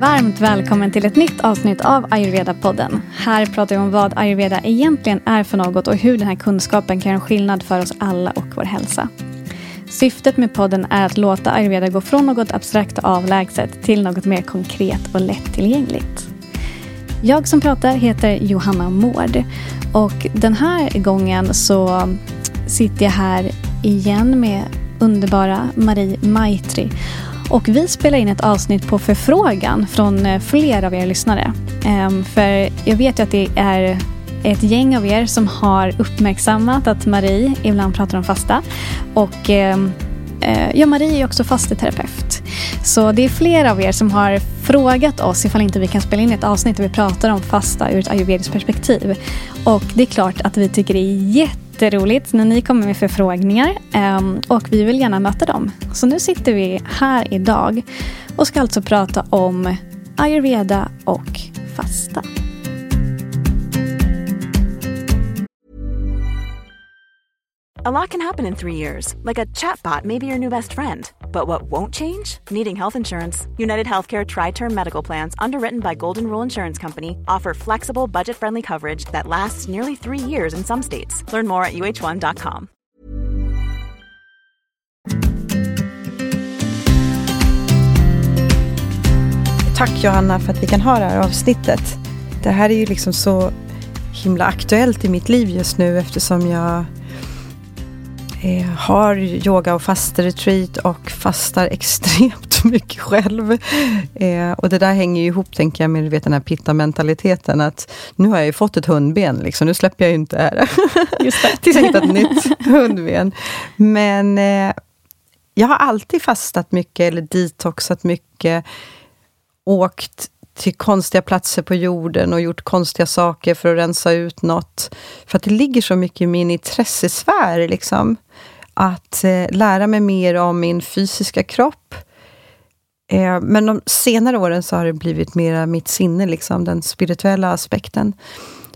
Varmt välkommen till ett nytt avsnitt av Ayurveda-podden. Här pratar vi om vad ayurveda egentligen är för något och hur den här kunskapen kan göra skillnad för oss alla och vår hälsa. Syftet med podden är att låta ayurveda gå från något abstrakt och avlägset till något mer konkret och lättillgängligt. Jag som pratar heter Johanna Mård och den här gången så sitter jag här igen med underbara Marie Maitri och vi spelar in ett avsnitt på förfrågan från fler flera av er lyssnare. Ehm, för jag vet ju att det är ett gäng av er som har uppmärksammat att Marie ibland pratar om fasta. Och ehm, eh, ja, Marie är också fasteterapeut. Så det är flera av er som har frågat oss ifall inte vi kan spela in ett avsnitt där vi pratar om fasta ur ett ayurvediskt perspektiv. Och det är klart att vi tycker det är jätte jätteroligt när ni kommer med förfrågningar ehm, och vi vill gärna möta dem. Så nu sitter vi här idag och ska alltså prata om ayurveda och fasta. A lot can happen in three years, like a chatbot may be your new best friend. But what won't change? Needing health insurance. United Healthcare Tri Term Medical Plans, underwritten by Golden Rule Insurance Company, offer flexible, budget friendly coverage that lasts nearly three years in some states. Learn more at uh1.com. Tack Johanna för att vi kan ha det här avsnittet. Det här är ju liksom så himla aktuellt i mitt liv just nu eftersom jag eh, har yoga och fasteretreat och fastar extremt mycket själv. Eh, och det där hänger ju ihop, tänker jag, med vet, den här pitta-mentaliteten. Att nu har jag ju fått ett hundben, liksom. nu släpper jag ju inte det. Just det. Tills jag hittat ett nytt hundben. Men eh, jag har alltid fastat mycket, eller detoxat mycket. Åkt till konstiga platser på jorden och gjort konstiga saker för att rensa ut något. För att det ligger så mycket i min intressesfär. Liksom. Att eh, lära mig mer om min fysiska kropp. Eh, men de senare åren så har det blivit mer mitt sinne, liksom, den spirituella aspekten.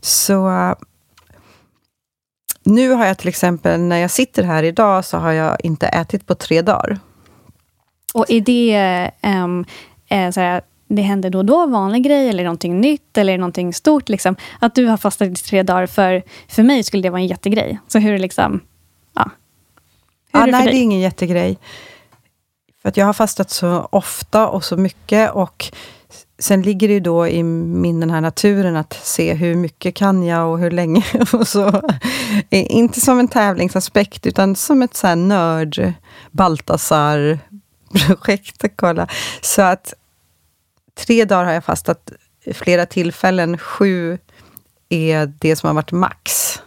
Så nu har jag till exempel, när jag sitter här idag, så har jag inte ätit på tre dagar. Och är det um, så här, det händer då och då, vanlig grej, eller någonting nytt, eller någonting stort. Liksom. Att du har fastat i tre dagar, för, för mig skulle det vara en jättegrej. Så hur är det liksom... Ja. Hur ja, är det nej, dig? det är ingen jättegrej. För att jag har fastat så ofta och så mycket. Och sen ligger det ju då i min den här naturen att se hur mycket kan jag och hur länge. och så. Inte som en tävlingsaspekt, utan som ett så här nörd Baltasar-projekt. Kolla. Så att tre dagar har jag fastat flera tillfällen. Sju är det som har varit max.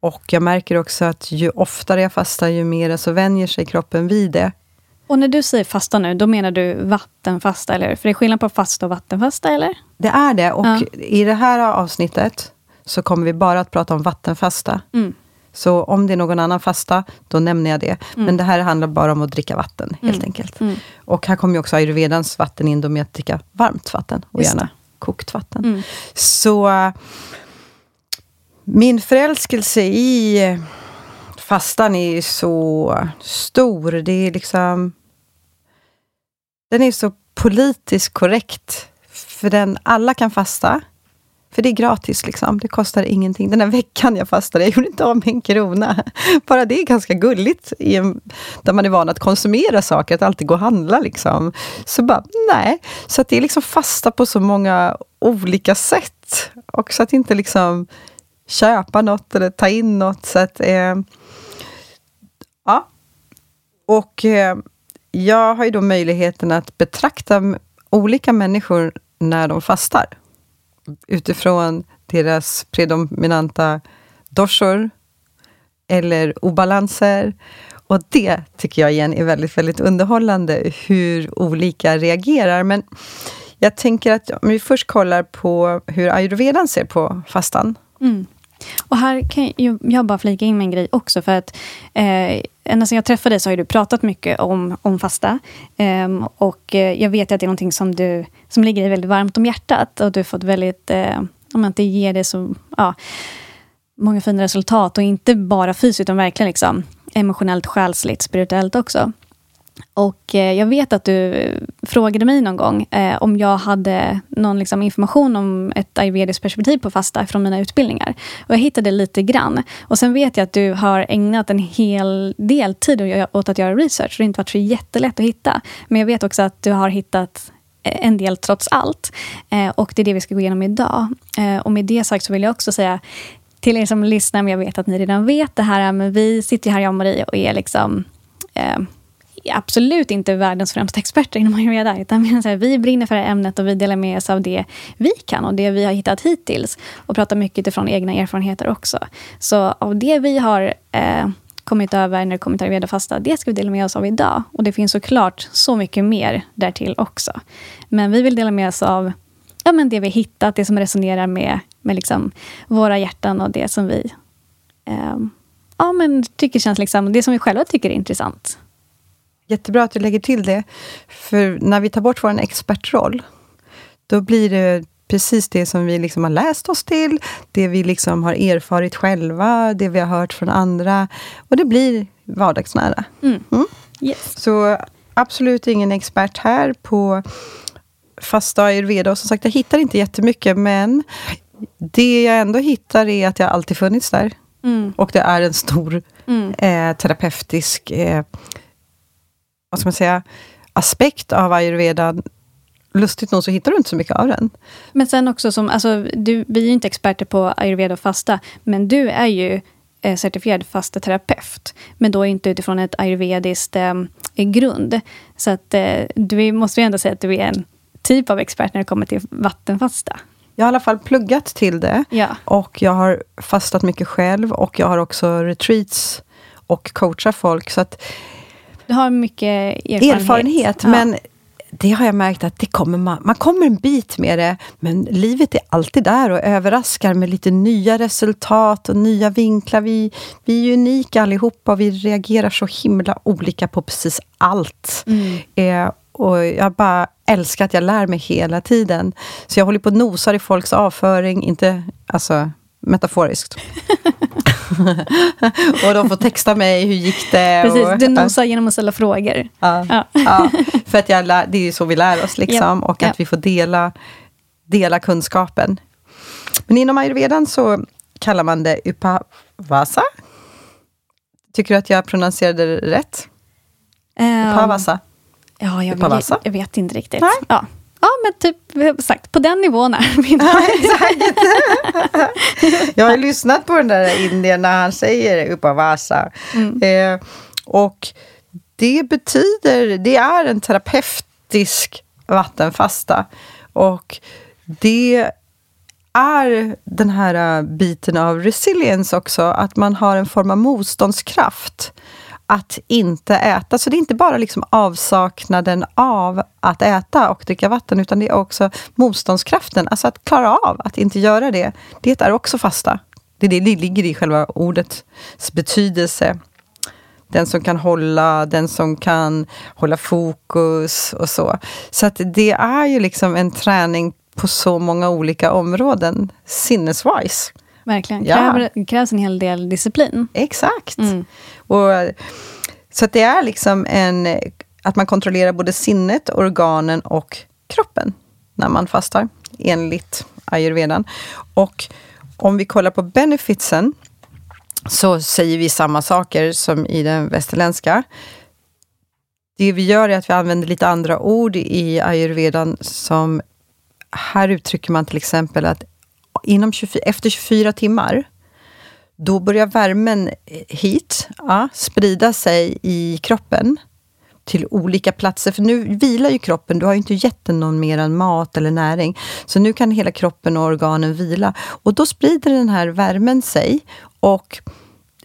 Och jag märker också att ju oftare jag fastar, ju mer så vänjer sig kroppen vid det. Och när du säger fasta nu, då menar du vattenfasta, eller För det är skillnad på fasta och vattenfasta, eller? Det är det. Och ja. i det här avsnittet så kommer vi bara att prata om vattenfasta. Mm. Så om det är någon annan fasta, då nämner jag det. Mm. Men det här handlar bara om att dricka vatten, helt mm. enkelt. Mm. Och här kommer också ayurvedans vatten in, då med att dricka varmt vatten, och Just gärna det. kokt vatten. Mm. Så min förälskelse i fastan är så stor. Det är liksom... Den är så politiskt korrekt. För den, alla kan fasta. För det är gratis, liksom. det kostar ingenting. Den här veckan jag fastade, jag gjorde inte av med en krona. Bara det är ganska gulligt, i en, där man är van att konsumera saker, att alltid gå och handla. Liksom. Så bara, nej. Så att det är liksom fasta på så många olika sätt. Och så att inte liksom köpa något eller ta in något. Så att, eh, ja. Och eh, jag har ju då möjligheten att betrakta olika människor när de fastar utifrån deras predominanta dorsor eller obalanser. Och det tycker jag igen är väldigt, väldigt underhållande, hur olika reagerar. Men jag tänker att om vi först kollar på hur ayurvedan ser på fastan. Mm. Och här kan jag bara flika in med en grej också. För att eh, ända sedan jag träffade dig så har du pratat mycket om, om fasta. Ehm, eh, och jag vet att det är någonting som, du, som ligger dig väldigt varmt om hjärtat. Och du har fått väldigt, eh, om inte ger dig så, ja, många fina resultat. Och inte bara fysiskt, utan verkligen liksom, emotionellt, själsligt, spirituellt också. Och eh, jag vet att du frågade mig någon gång eh, om jag hade någon liksom, information om ett ayurvediskt perspektiv på fasta från mina utbildningar. Och jag hittade lite grann. Och sen vet jag att du har ägnat en hel del tid åt att göra research. Det har inte varit så jättelätt att hitta. Men jag vet också att du har hittat eh, en del trots allt. Eh, och det är det vi ska gå igenom idag. Eh, och med det sagt så vill jag också säga till er som lyssnar, men jag vet att ni redan vet det här, men vi sitter ju här, jag och Marie, och är liksom eh, absolut inte världens främsta experter inom ayurveda. Utan här, vi brinner för det här ämnet och vi delar med oss av det vi kan och det vi har hittat hittills. Och pratar mycket utifrån egna erfarenheter också. Så av det vi har eh, kommit över när det kommer till ayurveda fasta, det ska vi dela med oss av idag. Och det finns såklart så mycket mer därtill också. Men vi vill dela med oss av ja, men det vi hittat, det som resonerar med, med liksom våra hjärtan och det som vi eh, ja, men tycker känns liksom, det som vi själva tycker är intressant. Jättebra att du lägger till det. För när vi tar bort vår expertroll, då blir det precis det som vi liksom har läst oss till, det vi liksom har erfarit själva, det vi har hört från andra. Och det blir vardagsnära. Mm. Mm. Yes. Så absolut ingen expert här på fasta ayurveda. Och som sagt, jag hittar inte jättemycket, men det jag ändå hittar är att jag alltid funnits där. Mm. Och det är en stor mm. eh, terapeutisk eh, vad ska man säga, aspekt av ayurvedan lustigt nog så hittar du inte så mycket av den. Men sen också, som, alltså, du, vi är inte experter på ayurveda och fasta, men du är ju eh, certifierad fasteterapeut, men då inte utifrån ett ayurvediskt eh, grund. Så att eh, du måste ju ändå säga att du är en typ av expert när det kommer till vattenfasta. Jag har i alla fall pluggat till det. Ja. Och jag har fastat mycket själv och jag har också retreats och coachar folk. Så att du har mycket erfarenhet. Erfarenhet, ja. men det har jag märkt att det kommer man, man kommer en bit med det, men livet är alltid där och överraskar med lite nya resultat och nya vinklar. Vi, vi är unika allihopa och vi reagerar så himla olika på precis allt. Mm. Eh, och jag bara älskar att jag lär mig hela tiden. Så jag håller på och nosar i folks avföring, inte alltså metaforiskt. och de får texta mig, hur gick det? Precis, och, du nosar genom att ställa frågor. Ja, ja. ja för att jag lär, det är ju så vi lär oss, liksom, och att vi får dela, dela kunskapen. Men inom ayurvedan så kallar man det upavasa. Tycker du att jag prononcerade det rätt? Um, upavasa? Ja, jag, upavasa? Jag, jag, vet inte riktigt. Nej. Ja. Ja, men typ sagt, på den nivån är vi. Exakt. jag har lyssnat på den där indien när han säger Upavasa. Mm. Eh, och det betyder, det är en terapeutisk vattenfasta. Och det är den här biten av resilience också, att man har en form av motståndskraft att inte äta. Så det är inte bara liksom avsaknaden av att äta och dricka vatten, utan det är också motståndskraften, alltså att klara av att inte göra det. Det är också fasta. Det, det, det ligger i själva ordets betydelse. Den som kan hålla, den som kan hålla fokus och så. Så att det är ju liksom en träning på så många olika områden, sinneswise. Verkligen. Ja. Det krävs en hel del disciplin. Exakt. Mm. Och, så det är liksom en, att man kontrollerar både sinnet, organen och kroppen när man fastar, enligt ayurvedan. Och om vi kollar på benefitsen, så säger vi samma saker som i den västerländska. Det vi gör är att vi använder lite andra ord i ayurvedan som här uttrycker man till exempel att inom 24, efter 24 timmar, då börjar värmen eh, hit ja, sprida sig i kroppen till olika platser. För nu vilar ju kroppen, du har ju inte gett den någon mer än mat eller näring. Så nu kan hela kroppen och organen vila. Och då sprider den här värmen sig och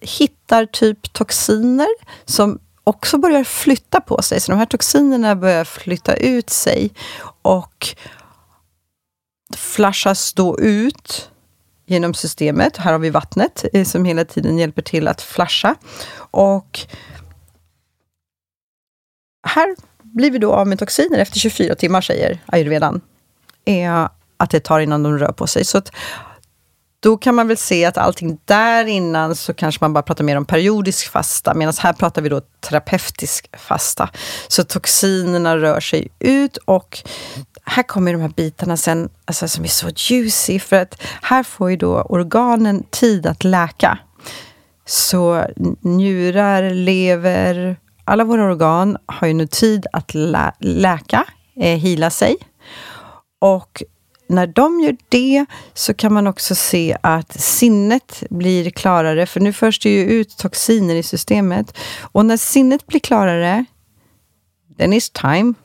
hittar typ toxiner som också börjar flytta på sig. Så de här toxinerna börjar flytta ut sig och flashas då ut genom systemet. Här har vi vattnet eh, som hela tiden hjälper till att flasha. Och här blir vi då av med toxiner efter 24 timmar, säger ayurvedan. Är att det tar innan de rör på sig. Så att då kan man väl se att allting där innan så kanske man bara pratar mer om periodisk fasta, medan här pratar vi då terapeutisk fasta. Så toxinerna rör sig ut och här kommer de här bitarna sen, alltså, som är så juicy, för att här får ju då organen tid att läka. Så njurar, lever, alla våra organ har ju nu tid att lä läka, eh, hila sig. Och när de gör det så kan man också se att sinnet blir klarare, för nu förs det ju ut toxiner i systemet. Och när sinnet blir klarare, then it's time.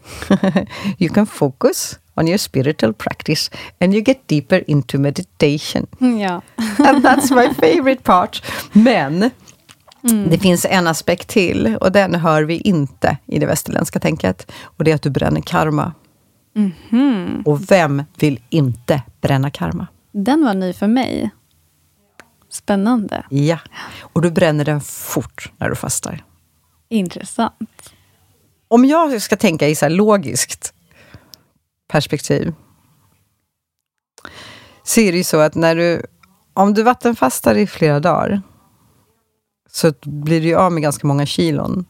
you can focus on your spiritual practice and you get deeper into meditation. Ja. and that's my favorite part. Men Mm. Det finns en aspekt till och den hör vi inte i det västerländska tänket. Och det är att du bränner karma. Mm -hmm. Och vem vill inte bränna karma? Den var ny för mig. Spännande. Ja, och du bränner den fort när du fastar. Intressant. Om jag ska tänka i så logiskt perspektiv så är det ju så att när du, om du vattenfastar i flera dagar så blir du ju av med ganska många kilon.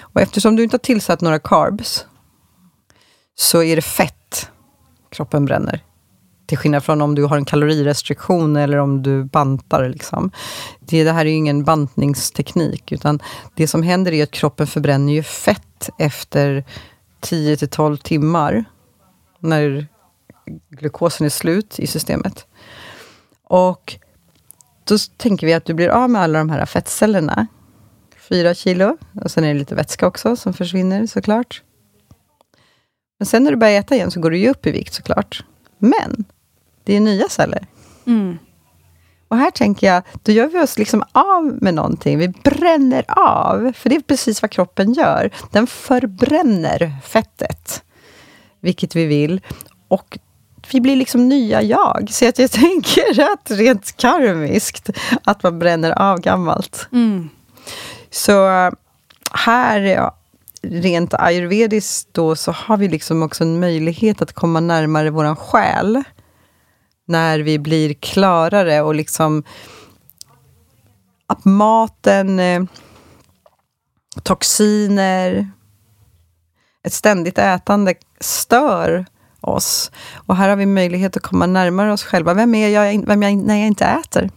Och eftersom du inte har tillsatt några carbs så är det fett kroppen bränner. Till skillnad från om du har en kalorirestriktion eller om du bantar. Liksom. Det, det här är ju ingen bantningsteknik, utan det som händer är att kroppen förbränner ju fett efter 10 till 12 timmar, när glukosen är slut i systemet. Och då tänker vi att du blir av med alla de här fettcellerna. Fyra kilo, och sen är det lite vätska också som försvinner såklart. Men sen när du börjar äta igen så går du ju upp i vikt såklart. Men det är nya celler. Mm. Och här tänker jag, då gör vi oss liksom av med någonting. Vi bränner av, för det är precis vad kroppen gör. Den förbränner fettet, vilket vi vill. Och vi blir liksom nya jag. Så att jag tänker att rent karmiskt, att man bränner av gammalt. Mm. Så här rent ayurvediskt då så har vi liksom också en möjlighet att komma närmare våran själ. När vi blir klarare och liksom att maten, eh, toxiner, ett ständigt ätande stör oss. Och här har vi möjlighet att komma närmare oss själva. Vem är jag, vem jag när jag inte äter?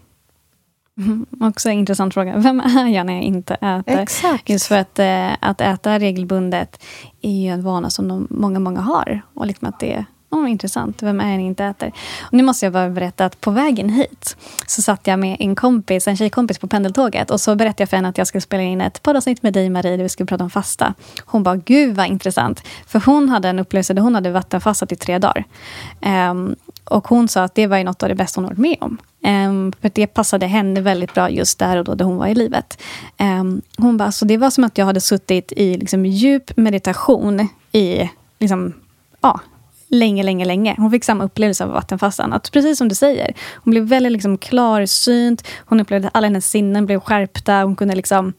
Mm, också en intressant fråga. Vem är jag när jag inte äter? Exakt. Just för att, eh, att äta regelbundet är ju en vana som de, många, många har. Och liksom att det oh, intressant. Vem är det inte äter? Och nu måste jag bara berätta att på vägen hit så satt jag med en kompis, en tjejkompis på pendeltåget. Och så berättade jag för henne att jag skulle spela in ett poddavsnitt med dig Marie, där vi skulle prata om fasta. Hon bara, gud vad intressant. För hon hade en upplevelse där hon hade vattenfastat i tre dagar. Um, och hon sa att det var något av det bästa hon varit med om. Um, för det passade henne väldigt bra just där och då, där hon var i livet. Um, hon bara, så det var som att jag hade suttit i liksom, djup meditation i liksom, ja, länge, länge, länge. Hon fick samma upplevelse av vattenfastan. Att precis som du säger, hon blev väldigt liksom, klarsynt. Hon upplevde att alla hennes sinnen blev skärpta. Hon kunde liksom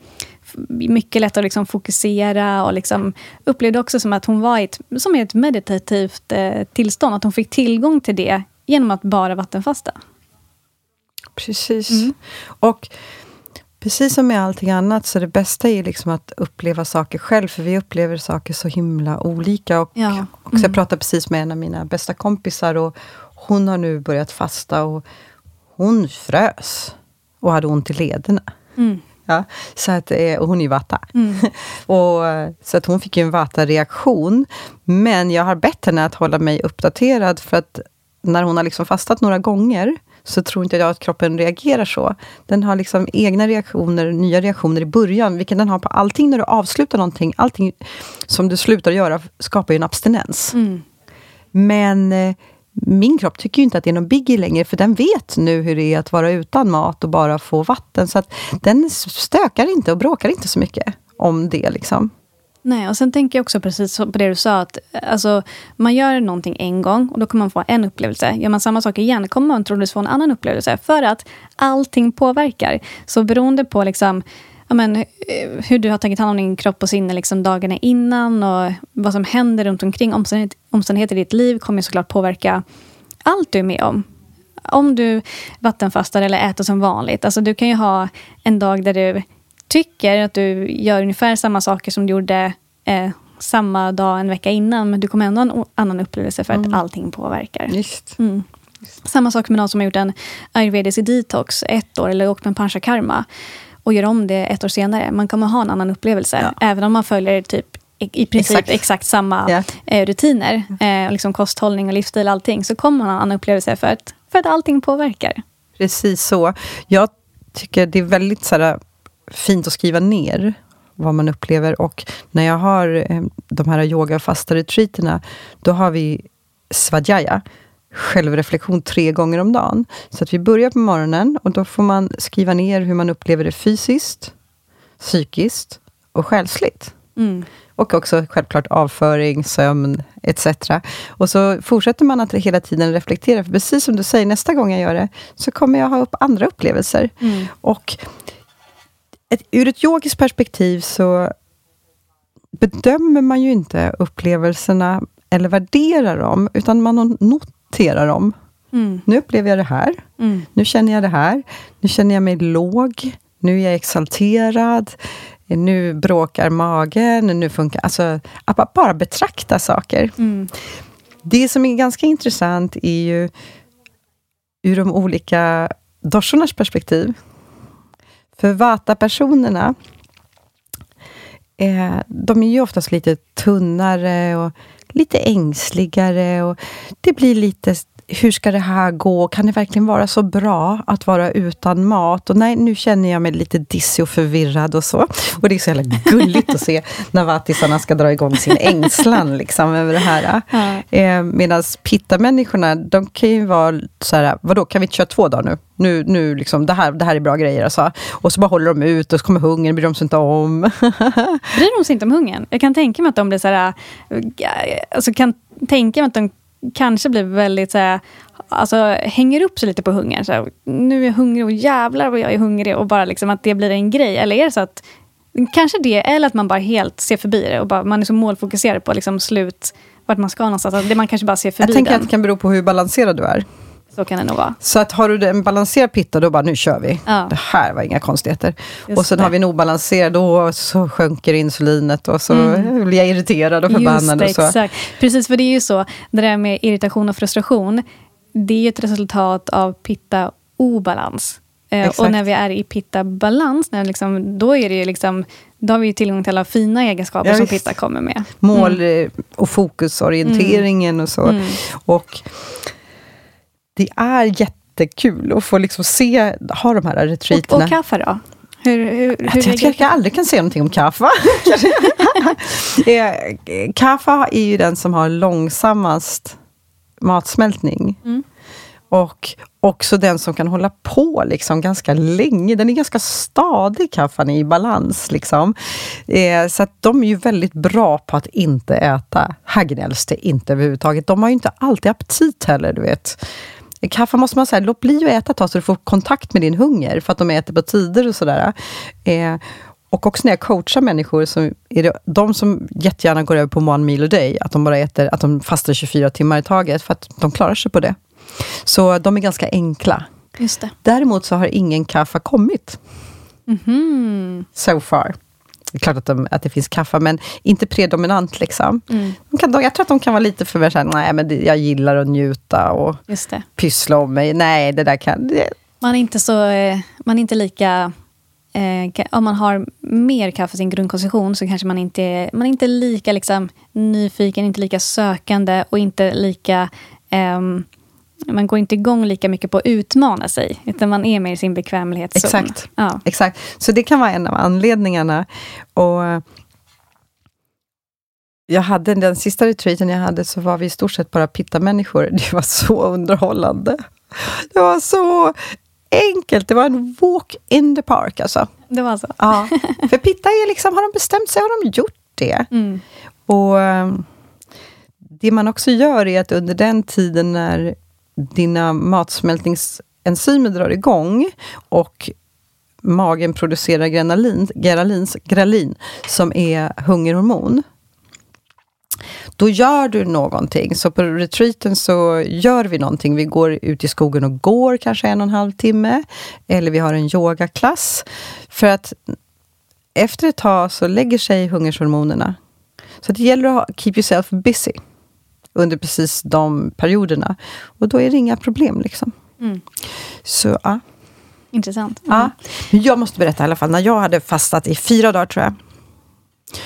mycket lättare liksom fokusera och liksom upplevde också som att hon var i ett, som i ett meditativt eh, tillstånd. Att hon fick tillgång till det genom att bara vattenfasta. Precis. Mm. Och precis som med allting annat, så det bästa är liksom att uppleva saker själv, för vi upplever saker så himla olika. Och, ja. mm. och jag pratade precis med en av mina bästa kompisar, och hon har nu börjat fasta, och hon frös och hade ont i lederna. Mm. Ja, så att, eh, och hon är ju vata. Mm. och, så att hon fick ju en vata-reaktion. Men jag har bett henne att hålla mig uppdaterad, för att när hon har liksom fastat några gånger, så tror inte jag att kroppen reagerar så. Den har liksom egna reaktioner, nya reaktioner i början, vilket den har på allting när du avslutar någonting. Allting som du slutar göra skapar ju en abstinens. Mm. Men eh, min kropp tycker ju inte att det är någon biggie längre, för den vet nu hur det är att vara utan mat och bara få vatten. Så att den stökar inte och bråkar inte så mycket om det. liksom. Nej, och sen tänker jag också precis på det du sa. att eh, alltså, Man gör någonting en gång och då kommer man få en upplevelse. Gör man samma sak igen kommer man troligtvis få en annan upplevelse. För att allting påverkar. Så beroende på liksom, ja, men, eh, hur du har tagit hand om din kropp och sinne liksom, dagarna innan och vad som händer runt omkring omständigheter, omständigheter i ditt liv kommer såklart påverka allt du är med om. om du vattenfastar eller äter som vanligt. Alltså du kan ju ha en dag där du tycker att du gör ungefär samma saker som du gjorde eh, samma dag en vecka innan. Men du kommer ändå ha en annan upplevelse för att mm. allting påverkar. Just. Mm. Samma sak med någon som har gjort en ayurvedisk detox ett år eller åkt med en panchakarma och gör om det ett år senare. Man kommer ha en annan upplevelse. Ja. Även om man följer typ i princip exakt, exakt samma yeah. rutiner. Eh, liksom kosthållning och livsstil allting. Så kommer man ha en annan upplevelse för att, för att allting påverkar. Precis så. Jag tycker det är väldigt så här, fint att skriva ner vad man upplever. Och när jag har eh, de här yoga fasta retreaterna, då har vi svadhyaya, självreflektion tre gånger om dagen. Så att vi börjar på morgonen och då får man skriva ner hur man upplever det fysiskt, psykiskt och själsligt. Mm. Och också självklart avföring, sömn etc. Och så fortsätter man att hela tiden reflektera. För precis som du säger, nästa gång jag gör det, så kommer jag ha upp andra upplevelser. Mm. Och ett, ur ett yogiskt perspektiv så bedömer man ju inte upplevelserna eller värderar dem, utan man noterar dem. Mm. Nu upplever jag det här. Mm. Nu känner jag det här. Nu känner jag mig låg. Nu är jag exalterad. Nu bråkar magen. Nu funkar... Alltså, att bara betrakta saker. Mm. Det som är ganska intressant är ju ur de olika dorsornas perspektiv. För Vata-personerna, eh, de är ju oftast lite tunnare och lite ängsligare. Och det blir lite hur ska det här gå? Kan det verkligen vara så bra att vara utan mat? Och nej, nu känner jag mig lite dissig och förvirrad och så. Och det är så jävla gulligt att se när vattisarna ska dra igång sin ängslan liksom, över det här. Ja. Eh, Medan pitta-människorna, de kan ju vara så här, vadå, kan vi inte köra två dagar nu? Nu, nu liksom, det här, det här är bra grejer alltså. Och så bara håller de ut och så kommer hungern, bryr de sig inte om. bryr de sig inte om hungern? Jag kan tänka mig att de blir så här, eh, alltså kan tänka mig att de kanske blir väldigt så här, alltså, hänger upp sig lite på hungern. Så här, nu är jag hungrig och jävlar vad jag är hungrig. Och bara liksom att det blir en grej. Eller är det så att Kanske det, eller att man bara helt ser förbi det och bara, man är så målfokuserad på liksom slut, vart man ska någonstans. Att man kanske bara ser förbi Jag tänker den. att det kan bero på hur balanserad du är. Så kan det nog vara. Så att har du en balanserad pitta, då bara nu kör vi. Ja. Det här var inga konstigheter. Just och sen det. har vi en obalanserad, då så sjunker insulinet och så mm. blir jag irriterad och förbannad. Just det, och så. Exakt. Precis, för det är ju så, det där med irritation och frustration, det är ju ett resultat av pitta-obalans. Eh, och när vi är i pitta-balans, liksom, då, är det liksom, då har vi tillgång till alla fina egenskaper ja, som pitta kommer med. Mål mm. Eh, och fokusorienteringen mm. och så. Mm. Och det är jättekul att få liksom se, ha de här retreaterna. Och, och kaffe då? Hur, hur, jag, hur jag, jag, jag aldrig kan säga någonting om kaffe. kaffe är ju den som har långsammast matsmältning. Mm. Och också den som kan hålla på liksom ganska länge. Den är ganska stadig, kaffan i balans. Liksom. Eh, så de är ju väldigt bra på att inte äta. Här gnälls det inte överhuvudtaget. De har ju inte alltid aptit heller, du vet. Kaffe måste man säga, låt bli att äta ett tag så du får kontakt med din hunger, för att de äter på tider och sådär. Eh, och också när jag coachar människor, så är det de som jättegärna går över på one meal a day, att de bara äter, att de fastar 24 timmar i taget, för att de klarar sig på det. Så de är ganska enkla. Just det. Däremot så har ingen kaffe kommit. Mm -hmm. So far. Det klart att, de, att det finns kaffe, men inte predominant. Liksom. Mm. De kan, jag tror att de kan vara lite för mer nej men det, jag gillar att njuta och pyssla om mig. Nej, det där kan... Det. Man är inte så... Eh, man är inte lika... Eh, om man har mer kaffe i sin grundkonstitution så kanske man inte man är inte lika liksom, nyfiken, inte lika sökande och inte lika... Eh, man går inte igång lika mycket på att utmana sig, utan man är mer i sin bekvämlighetszon. Exakt. Ja. Exakt. Så det kan vara en av anledningarna. Och jag hade, den sista retreaten jag hade, så var vi i stort sett bara pitta-människor. Det var så underhållande. Det var så enkelt. Det var en walk in the park alltså. Det var så? Ja. För pitta är liksom, har de bestämt sig har de gjort det. Mm. Och ehm, det man också gör är att under den tiden när dina matsmältningsenzymer drar igång och magen producerar granalin, gralin, gralin som är hungerhormon. då gör du någonting. Så på retreaten så gör vi någonting. Vi går ut i skogen och går kanske en och en halv timme. Eller vi har en yogaklass. För att efter ett tag så lägger sig hungershormonerna. Så det gäller att keep yourself busy under precis de perioderna. Och då är det inga problem. liksom. Mm. Så, ja. Intressant. Mm. Ja. Jag måste berätta i alla fall, när jag hade fastat i fyra dagar tror jag.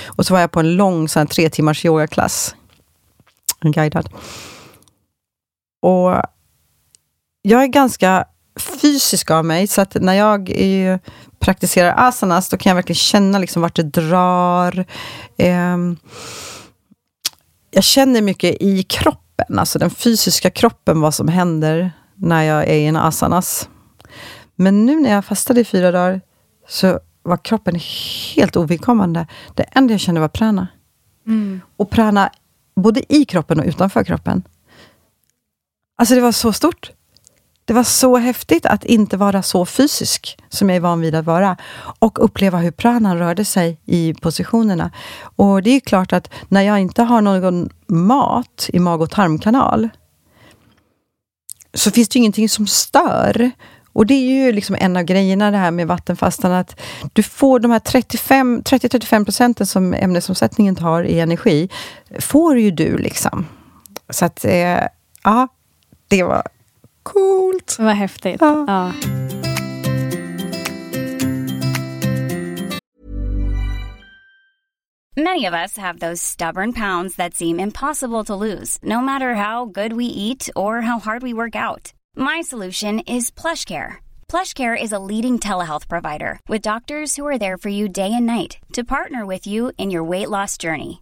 Och så var jag på en lång sån tre timmars yogaklass. En guidad. Och jag är ganska fysisk av mig, så att när jag är, praktiserar asanas, då kan jag verkligen känna liksom vart det drar. Eh, jag känner mycket i kroppen, alltså den fysiska kroppen, vad som händer när jag är i en asanas. Men nu när jag fastade i fyra dagar, så var kroppen helt ovidkommande. Det enda jag kände var prana. Mm. Och prana både i kroppen och utanför kroppen. Alltså det var så stort. Det var så häftigt att inte vara så fysisk som jag är van vid att vara. Och uppleva hur pranan rörde sig i positionerna. Och det är klart att när jag inte har någon mat i mag och tarmkanal, så finns det ingenting som stör. Och det är ju liksom en av grejerna det här med vattenfastan, att du får de här 30-35 procenten som ämnesomsättningen tar i energi, får ju du liksom. Så att, eh, ja, det var coolt. Vad häftigt. Ja. ja. Many of us have those stubborn pounds that seem impossible to lose, no matter how good we eat or how hard we work out. My solution is PlushCare. PlushCare is a leading telehealth provider with doctors who are there for you day and night to partner with you in your weight loss journey.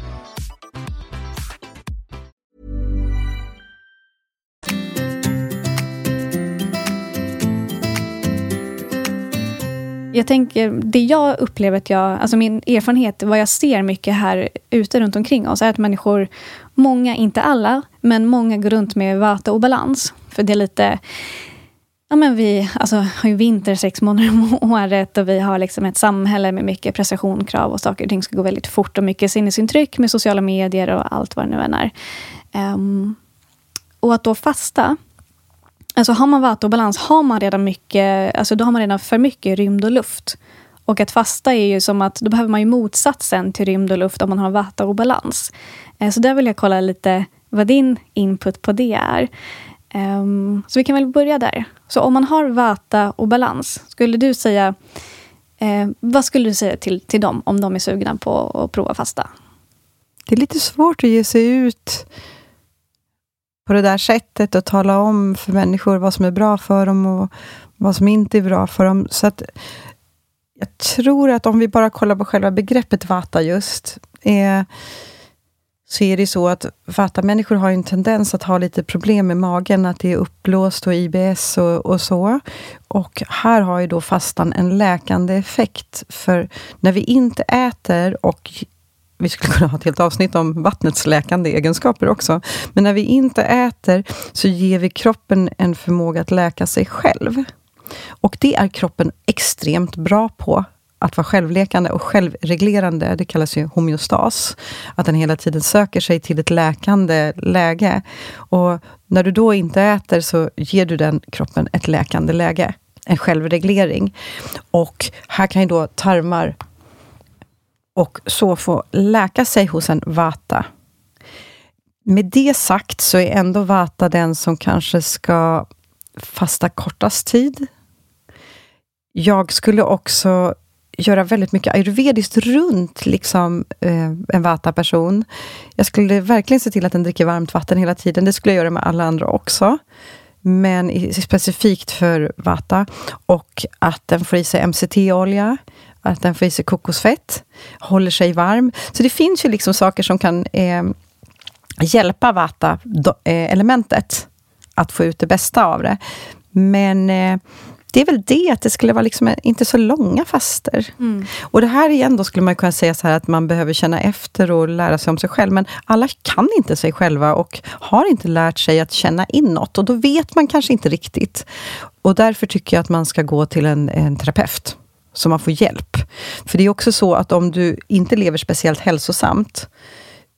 Mm. Jag tänker, det jag upplever att jag, alltså min erfarenhet, vad jag ser mycket här ute runt omkring oss, är att människor, många, inte alla, men många går runt med vata och balans. För det är lite, ja men vi alltså, har ju vinter sex månader om året och vi har liksom ett samhälle med mycket prestationskrav och saker och ting ska gå väldigt fort och mycket sinnesintryck med sociala medier och allt vad det nu än är. Um, och att då fasta, Alltså har man vata och balans har man redan mycket, alltså då har man redan för mycket rymd och luft. Och att fasta är ju som att, då behöver man ju motsatsen till rymd och luft om man har vata och balans. Eh, så där vill jag kolla lite vad din input på det är. Um, så vi kan väl börja där. Så om man har vata och balans, skulle du säga, eh, vad skulle du säga till, till dem om de är sugna på att prova fasta? Det är lite svårt att ge sig ut på det där sättet och tala om för människor vad som är bra för dem och vad som inte är bra för dem. Så att jag tror att om vi bara kollar på själva begreppet vata just, är, så är det så att vata-människor har en tendens att ha lite problem med magen, att det är uppblåst och IBS och, och så. Och här har ju då fastan en läkande effekt, för när vi inte äter och vi skulle kunna ha ett helt avsnitt om vattnets läkande egenskaper också. Men när vi inte äter så ger vi kroppen en förmåga att läka sig själv. Och det är kroppen extremt bra på. Att vara självläkande och självreglerande, det kallas ju homeostas. Att den hela tiden söker sig till ett läkande läge. Och när du då inte äter så ger du den kroppen ett läkande läge. En självreglering. Och här kan ju då tarmar och så få läka sig hos en vata. Med det sagt så är ändå vata den som kanske ska fasta kortast tid. Jag skulle också göra väldigt mycket ayurvediskt runt liksom, eh, en vata-person. Jag skulle verkligen se till att den dricker varmt vatten hela tiden. Det skulle jag göra med alla andra också. Men i, specifikt för vata. Och att den får i sig MCT-olja, att den får i sig kokosfett, håller sig varm. Så det finns ju liksom saker som kan eh, hjälpa vata-elementet att få ut det bästa av det. Men eh, det är väl det, att det skulle vara liksom inte så långa faster. Mm. Och det här igen, då skulle man kunna säga så här att man behöver känna efter och lära sig om sig själv. Men alla kan inte sig själva och har inte lärt sig att känna inåt. Och då vet man kanske inte riktigt. Och därför tycker jag att man ska gå till en, en terapeut så man får hjälp. För det är också så att om du inte lever speciellt hälsosamt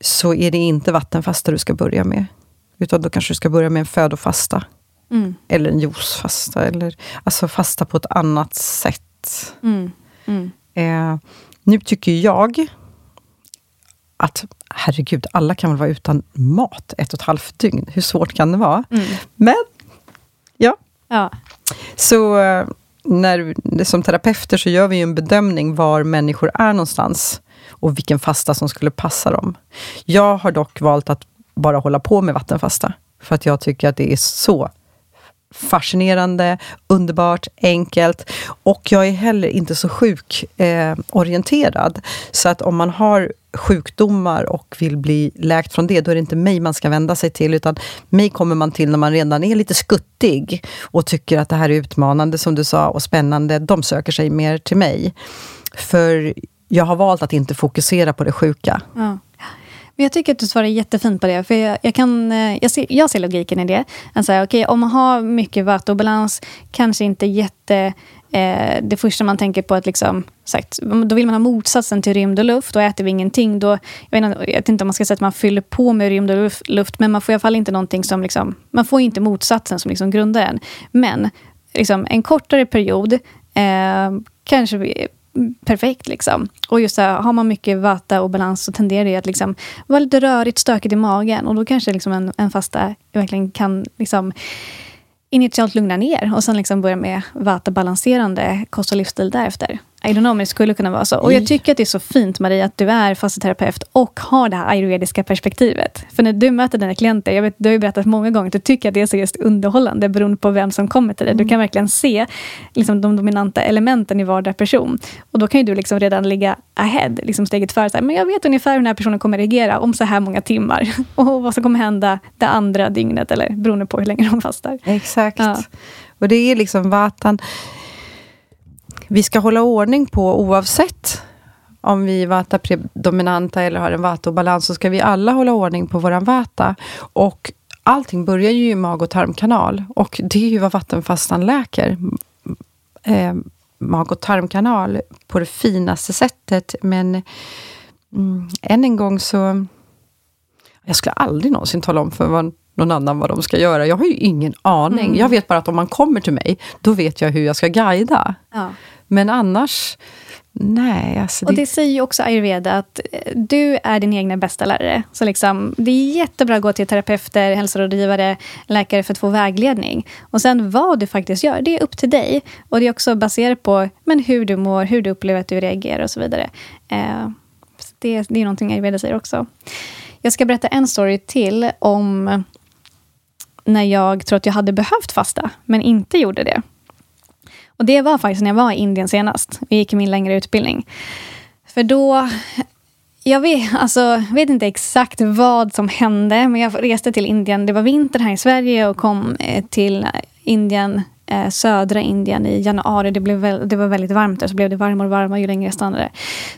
så är det inte vattenfasta du ska börja med. Utan då kanske du ska börja med en födofasta. Mm. Eller en juicefasta. Eller, alltså fasta på ett annat sätt. Mm. Mm. Eh, nu tycker jag att herregud, alla kan väl vara utan mat ett och ett halvt dygn. Hur svårt kan det vara? Mm. Men, ja. ja. Så eh, när, som terapeuter så gör vi en bedömning var människor är någonstans och vilken fasta som skulle passa dem. Jag har dock valt att bara hålla på med vattenfasta, för att jag tycker att det är så fascinerande, underbart, enkelt. Och jag är heller inte så sjukorienterad. Eh, så att om man har sjukdomar och vill bli läkt från det, då är det inte mig man ska vända sig till, utan mig kommer man till när man redan är lite skuttig och tycker att det här är utmanande, som du sa, och spännande. De söker sig mer till mig. För jag har valt att inte fokusera på det sjuka. Ja. Men jag tycker att du svarar jättefint på det. För jag, jag kan, eh, jag, ser, jag ser logiken i det. Alltså, okay, om man har mycket vattenbalans, kanske inte jätte... Eh, det första man tänker på är att liksom, sagt, då vill man ha motsatsen till rymd och luft. Då äter vi ingenting. Då, jag, vet inte, jag vet inte om man ska säga att man fyller på med rymd och luft, men man får i alla fall inte någonting som... Liksom, man får inte motsatsen som liksom grundar en. Men liksom, en kortare period eh, kanske perfekt. Liksom. Och just här, har man mycket vata och balans så tenderar det att liksom vara lite rörigt, stökigt i magen. Och då kanske liksom en, en fasta verkligen kan liksom initialt lugna ner och sen liksom börja med vata-balanserande kost och livsstil därefter. I don't know, men det skulle kunna vara så. Och jag tycker att det är så fint, Marie, att du är fasteterapeut och har det här ayurvediska perspektivet. För när du möter dina klienter, jag vet, du har ju berättat många gånger att du tycker att det är så just underhållande beroende på vem som kommer till dig. Du kan verkligen se liksom, de dominanta elementen i vardera person. Och då kan ju du liksom redan ligga ahead, liksom steget före. Så här, men jag vet ungefär hur den här personen kommer reagera om så här många timmar. Och vad som kommer hända det andra dygnet, eller beroende på hur länge de fastar. Exakt. Ja. Och det är liksom vatan vi ska hålla ordning på oavsett om vi är vata predominanta eller har en vata-obalans, så ska vi alla hålla ordning på våran vata. Och allting börjar ju i mag och tarmkanal och det är ju vad vattenfastan läker. Eh, mag och tarmkanal på det finaste sättet. Men mm, än en gång så... Jag skulle aldrig någonsin tala om för någon annan vad de ska göra. Jag har ju ingen aning. Mm. Jag vet bara att om man kommer till mig, då vet jag hur jag ska guida. Ja. Men annars, nej. Alltså det... Och det säger ju också ayurveda, att eh, du är din egna bästa lärare. Så liksom, det är jättebra att gå till terapeuter, hälsorådgivare, läkare för att få vägledning. Och sen vad du faktiskt gör, det är upp till dig. Och det är också baserat på men hur du mår, hur du upplever att du reagerar och så vidare. Eh, så det, det är någonting ayurveda säger också. Jag ska berätta en story till om när jag tror att jag hade behövt fasta, men inte gjorde det. Och det var faktiskt när jag var i Indien senast och gick min längre utbildning. För då... Jag vet, alltså, vet inte exakt vad som hände, men jag reste till Indien. Det var vinter här i Sverige och kom eh, till Indien, eh, södra Indien i januari. Det, blev det var väldigt varmt där, så blev det varmare och varmare ju längre jag stannade.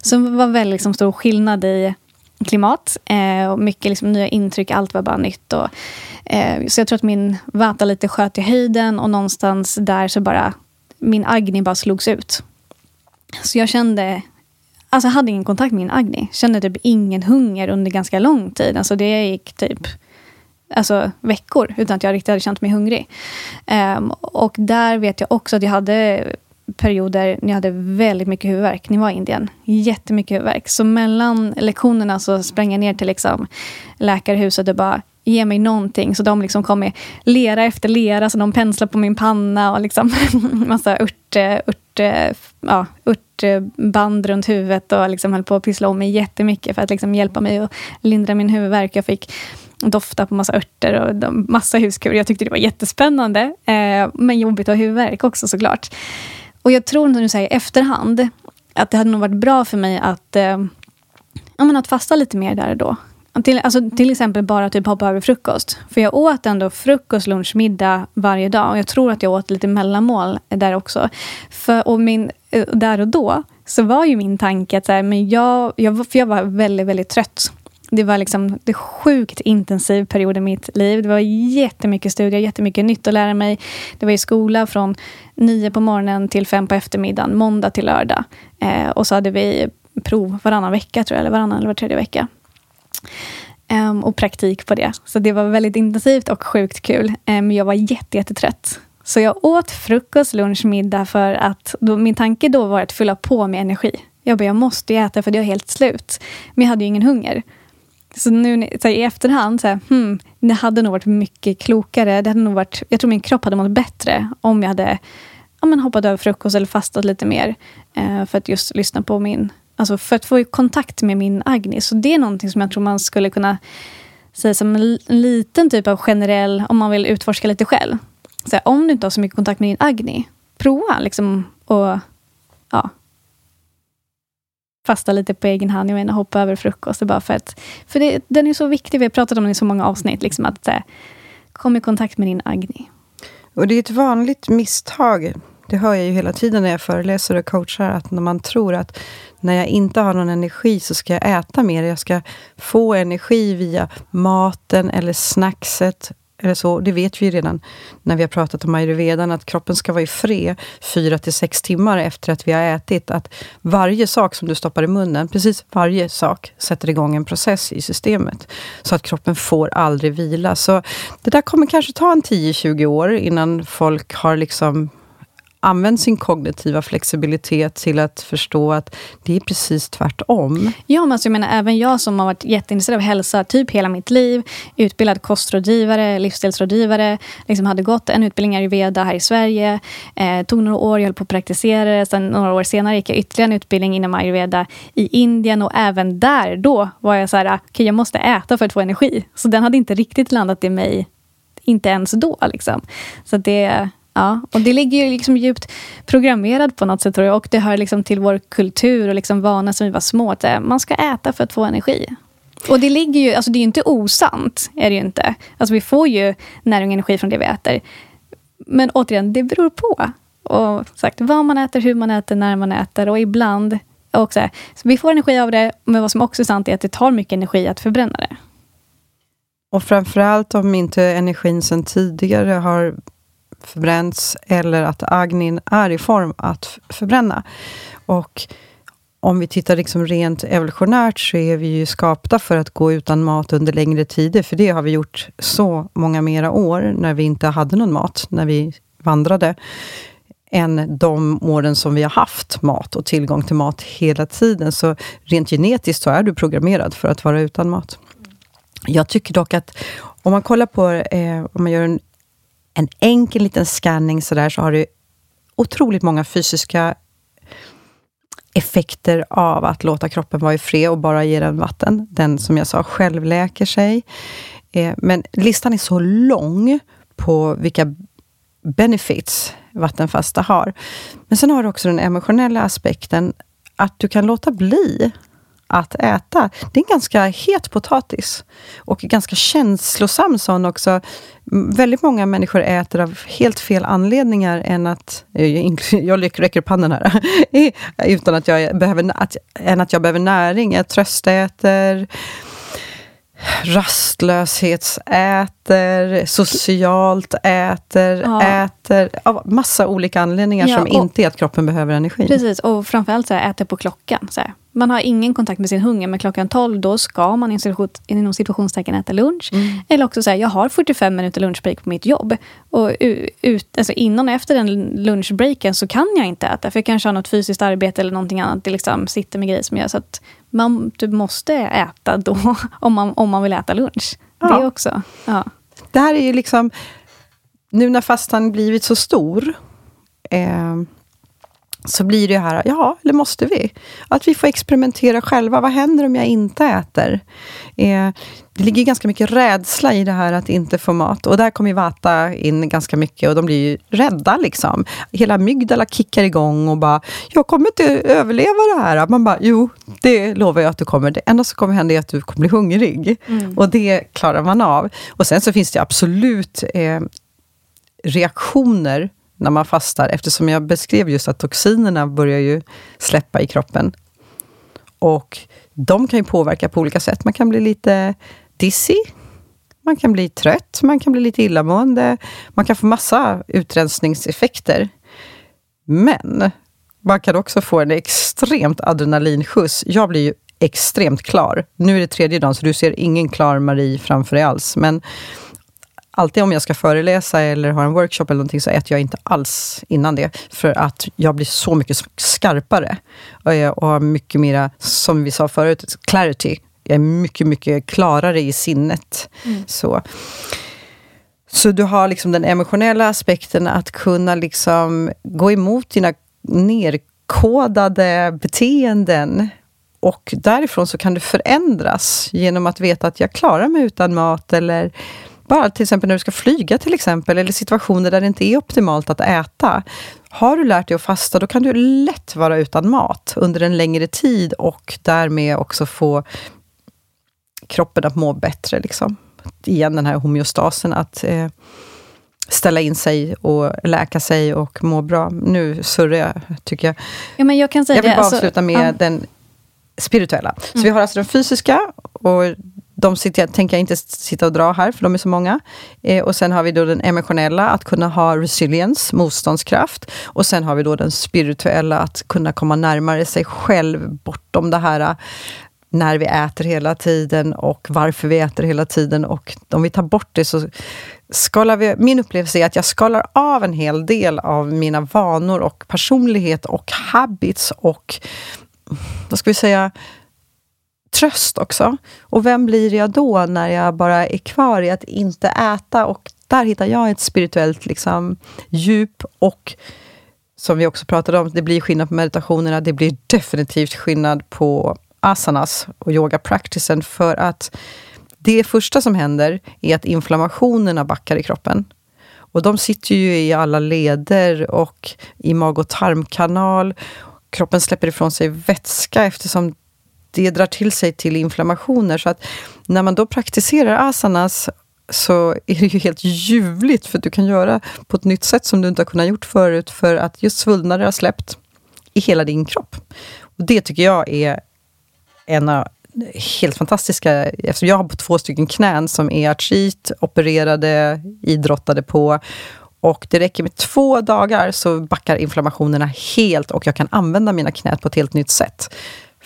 Så det var väldigt liksom, stor skillnad i klimat. Eh, och mycket liksom, nya intryck, allt var bara nytt. Och, eh, så jag tror att min vata lite sköt i höjden och någonstans där så bara min Agni bara slogs ut. Så jag kände, alltså jag hade ingen kontakt med min Agni. Kände typ ingen hunger under ganska lång tid. Alltså det gick typ alltså, veckor utan att jag riktigt hade känt mig hungrig. Um, och där vet jag också att jag hade perioder när jag hade väldigt mycket huvudvärk när jag var i Indien. Jättemycket huvudvärk. Så mellan lektionerna så sprang jag ner till liksom läkarhuset och bara ge mig någonting. Så de liksom kom med lera efter lera, så de penslade på min panna och liksom massa ört, ört, ja, örtband runt huvudet och liksom höll på att pyssla om mig jättemycket för att liksom hjälpa mig att lindra min huvudvärk. Jag fick dofta på massa örter och massa huskur. Jag tyckte det var jättespännande, eh, men jobbigt att ha huvudvärk också såklart. Och jag tror nu så här, i efterhand att det hade nog varit bra för mig att, eh, ja, men att fasta lite mer där och då. Till, alltså, till exempel bara typ hoppa över frukost. För jag åt ändå frukost, lunch, middag varje dag. Och jag tror att jag åt lite mellanmål där också. För, och min, eh, där och då så var ju min tanke att så här, men jag, jag, för jag var väldigt, väldigt trött. Det var liksom en sjukt intensiv period i mitt liv. Det var jättemycket studier, jättemycket nytt att lära mig. Det var i skola från nio på morgonen till fem på eftermiddagen, måndag till lördag. Eh, och så hade vi prov varannan vecka, tror jag, eller varannan eller var tredje vecka. Um, och praktik på det. Så det var väldigt intensivt och sjukt kul. Men um, jag var jättetrött. Så jag åt frukost, lunch, middag för att då, min tanke då var att fylla på med energi. Jag bara, jag måste äta för det är helt slut. Men jag hade ju ingen hunger. Så nu så här, i efterhand, så här, hmm, det hade nog varit mycket klokare. Det hade nog varit, jag tror min kropp hade mått bättre om jag hade ja, men hoppat över frukost eller fastat lite mer. Eh, för att just lyssna på min Alltså för att få kontakt med min Agni. Så det är någonting som jag tror man skulle kunna säga som en liten typ av generell, om man vill utforska lite själv. Så här, om du inte har så mycket kontakt med din Agni, prova liksom och ja, fasta lite på egen hand. Jag menar hoppa över frukost. Bara för att, för det, den är så viktig, vi har pratat om den i så många avsnitt. Liksom att här, kom i kontakt med din Agni. Och det är ett vanligt misstag det hör jag ju hela tiden när jag föreläser och coachar, att när man tror att när jag inte har någon energi så ska jag äta mer. Jag ska få energi via maten eller snackset eller så. Det vet vi ju redan när vi har pratat om ayurvedan, att kroppen ska vara i fred fyra till sex timmar efter att vi har ätit. Att varje sak som du stoppar i munnen, precis varje sak, sätter igång en process i systemet. Så att kroppen får aldrig vila. Så det där kommer kanske ta en 10-20 år innan folk har liksom använt sin kognitiva flexibilitet till att förstå att det är precis tvärtom. Ja, men alltså jag menar även jag som har varit jätteintresserad av hälsa typ hela mitt liv, utbildad kostrådgivare, livsstilsrådgivare, liksom hade gått en utbildning i ayurveda här i Sverige, eh, tog några år, jag höll på att praktisera det, sen några år senare gick jag ytterligare en utbildning inom ayurveda i Indien och även där då var jag så här, okej okay, jag måste äta för att få energi. Så den hade inte riktigt landat i mig, inte ens då. Liksom. Så det Ja, och det ligger ju liksom djupt programmerat på något sätt tror jag. Och det hör liksom till vår kultur och liksom vana som vi var små. Att eh, man ska äta för att få energi. Och det ligger ju, alltså det är ju inte osant. Är det ju inte. Alltså vi får ju näring och energi från det vi äter. Men återigen, det beror på. Och sagt, vad man äter, hur man äter, när man äter. Och ibland också. Så vi får energi av det, men vad som också är sant är att det tar mycket energi att förbränna det. Och framförallt om inte energin sedan tidigare har förbränts eller att agnin är i form att förbränna. Och om vi tittar liksom rent evolutionärt så är vi ju skapta för att gå utan mat under längre tider, för det har vi gjort så många mera år, när vi inte hade någon mat, när vi vandrade, än de åren som vi har haft mat och tillgång till mat hela tiden. Så rent genetiskt så är du programmerad för att vara utan mat. Jag tycker dock att om man kollar på, eh, om man gör en en enkel liten scanning sådär, så har du otroligt många fysiska effekter av att låta kroppen vara i fred och bara ge den vatten. Den, som jag sa, självläker sig. Eh, men listan är så lång på vilka benefits vattenfasta har. Men sen har du också den emotionella aspekten, att du kan låta bli att äta. Det är en ganska het potatis och ganska känslosam sån också. Väldigt många människor äter av helt fel anledningar än att... Jag räcker upp handen här. Utan att jag behöver, att, än att jag behöver näring. Jag tröstäter rastlöshetsäter, socialt äter, ja. äter av massa olika anledningar ja, som inte är att kroppen behöver energi. Precis, och framförallt så här, äter på klockan. Så här. Man har ingen kontakt med sin hunger, men klockan 12 då ska man inom situationstecken äta lunch. Mm. Eller också säga, jag har 45 minuter lunchbreak på mitt jobb. Och ut, alltså innan och efter den lunchbreaken så kan jag inte äta, för jag kanske har något fysiskt arbete eller någonting annat. Det liksom sitter med grejer som gör så att man typ måste äta då, om man, om man vill äta lunch. Ja. Det också. Ja. Det här är ju liksom, nu när fastan blivit så stor, eh, så blir det här, ja, eller måste vi? Att vi får experimentera själva. Vad händer om jag inte äter? Eh, det ligger ganska mycket rädsla i det här att inte få mat. Och där kommer Vata in ganska mycket och de blir ju rädda. Liksom. Hela mygdala kickar igång och bara, jag kommer inte överleva det här. Man bara, jo, det lovar jag att du kommer. Det enda som kommer hända är att du kommer bli hungrig. Mm. Och det klarar man av. Och sen så finns det absolut eh, reaktioner när man fastar, eftersom jag beskrev just att toxinerna börjar ju släppa i kroppen. Och de kan ju påverka på olika sätt. Man kan bli lite dizzy, man kan bli trött, man kan bli lite illamående, man kan få massa utrensningseffekter. Men man kan också få en extremt adrenalinskjuts. Jag blir ju extremt klar. Nu är det tredje dagen, så du ser ingen klar Marie framför dig alls. Men alltid om jag ska föreläsa eller ha en workshop eller någonting så äter jag inte alls innan det. För att jag blir så mycket skarpare. Och jag har mycket mera, som vi sa förut, clarity. Jag är mycket, mycket klarare i sinnet. Så. så du har liksom den emotionella aspekten att kunna liksom gå emot dina nerkodade beteenden. Och därifrån så kan du förändras genom att veta att jag klarar mig utan mat eller bara till exempel när du ska flyga till exempel, eller situationer där det inte är optimalt att äta. Har du lärt dig att fasta, då kan du lätt vara utan mat under en längre tid och därmed också få kroppen att må bättre. Liksom. Igen den här homeostasen, att eh, ställa in sig och läka sig och må bra. Nu surrar jag, tycker jag. Ja, men jag, kan säga Jag vill det, bara alltså, avsluta med ja. den spirituella. Så vi har alltså den fysiska och de sitter, jag tänker jag inte sitta och dra här, för de är så många. Eh, och sen har vi då den emotionella, att kunna ha resilience, motståndskraft. Och sen har vi då den spirituella, att kunna komma närmare sig själv, bortom det här eh, när vi äter hela tiden och varför vi äter hela tiden. Och om vi tar bort det så skalar vi... Min upplevelse är att jag skalar av en hel del av mina vanor och personlighet och habits och, vad ska vi säga, tröst också. Och vem blir jag då när jag bara är kvar i att inte äta? Och där hittar jag ett spirituellt liksom, djup och som vi också pratade om, det blir skillnad på meditationerna. Det blir definitivt skillnad på asanas och yoga-practicen för att det första som händer är att inflammationerna backar i kroppen. Och de sitter ju i alla leder och i mag och tarmkanal. Kroppen släpper ifrån sig vätska eftersom det drar till sig till inflammationer. Så att när man då praktiserar asanas så är det ju helt ljuvligt, för att du kan göra på ett nytt sätt som du inte har kunnat gjort förut, för att just svullnader har släppt i hela din kropp. Och Det tycker jag är en av helt fantastiska, eftersom jag har två stycken knän som är artrit, opererade, idrottade på, och det räcker med två dagar så backar inflammationerna helt och jag kan använda mina knän på ett helt nytt sätt.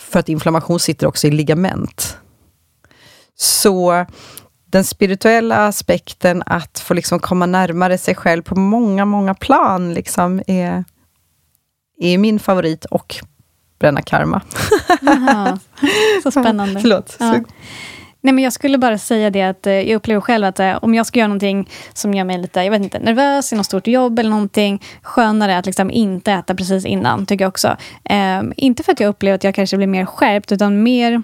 För att inflammation sitter också i ligament. Så den spirituella aspekten, att få liksom komma närmare sig själv på många, många plan, liksom är, är min favorit. Och bränna karma. Jaha, så spännande. Förlåt. Ja. Så, Nej, men jag skulle bara säga det att eh, jag upplever själv att eh, om jag ska göra någonting som gör mig lite jag vet inte, nervös i något stort jobb eller någonting, skönare att liksom inte äta precis innan, tycker jag också. Eh, inte för att jag upplever att jag kanske blir mer skärpt, utan mer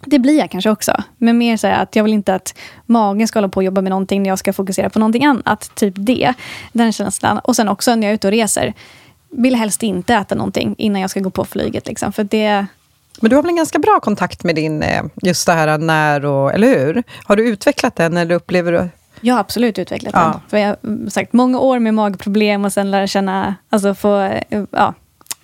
det blir jag kanske också. Men mer så här att jag vill inte att magen ska hålla på och jobba med någonting när jag ska fokusera på någonting annat. Typ det. Den känslan. Och sen också när jag är ute och reser. Vill helst inte äta någonting innan jag ska gå på flyget. Liksom. För det, men du har väl en ganska bra kontakt med din, eh, just det här när och, eller hur? Har du utvecklat den eller upplever du? Jag har absolut utvecklat Ja. den. För jag har sagt många år med magproblem och sen lära känna, alltså få, eh, ja,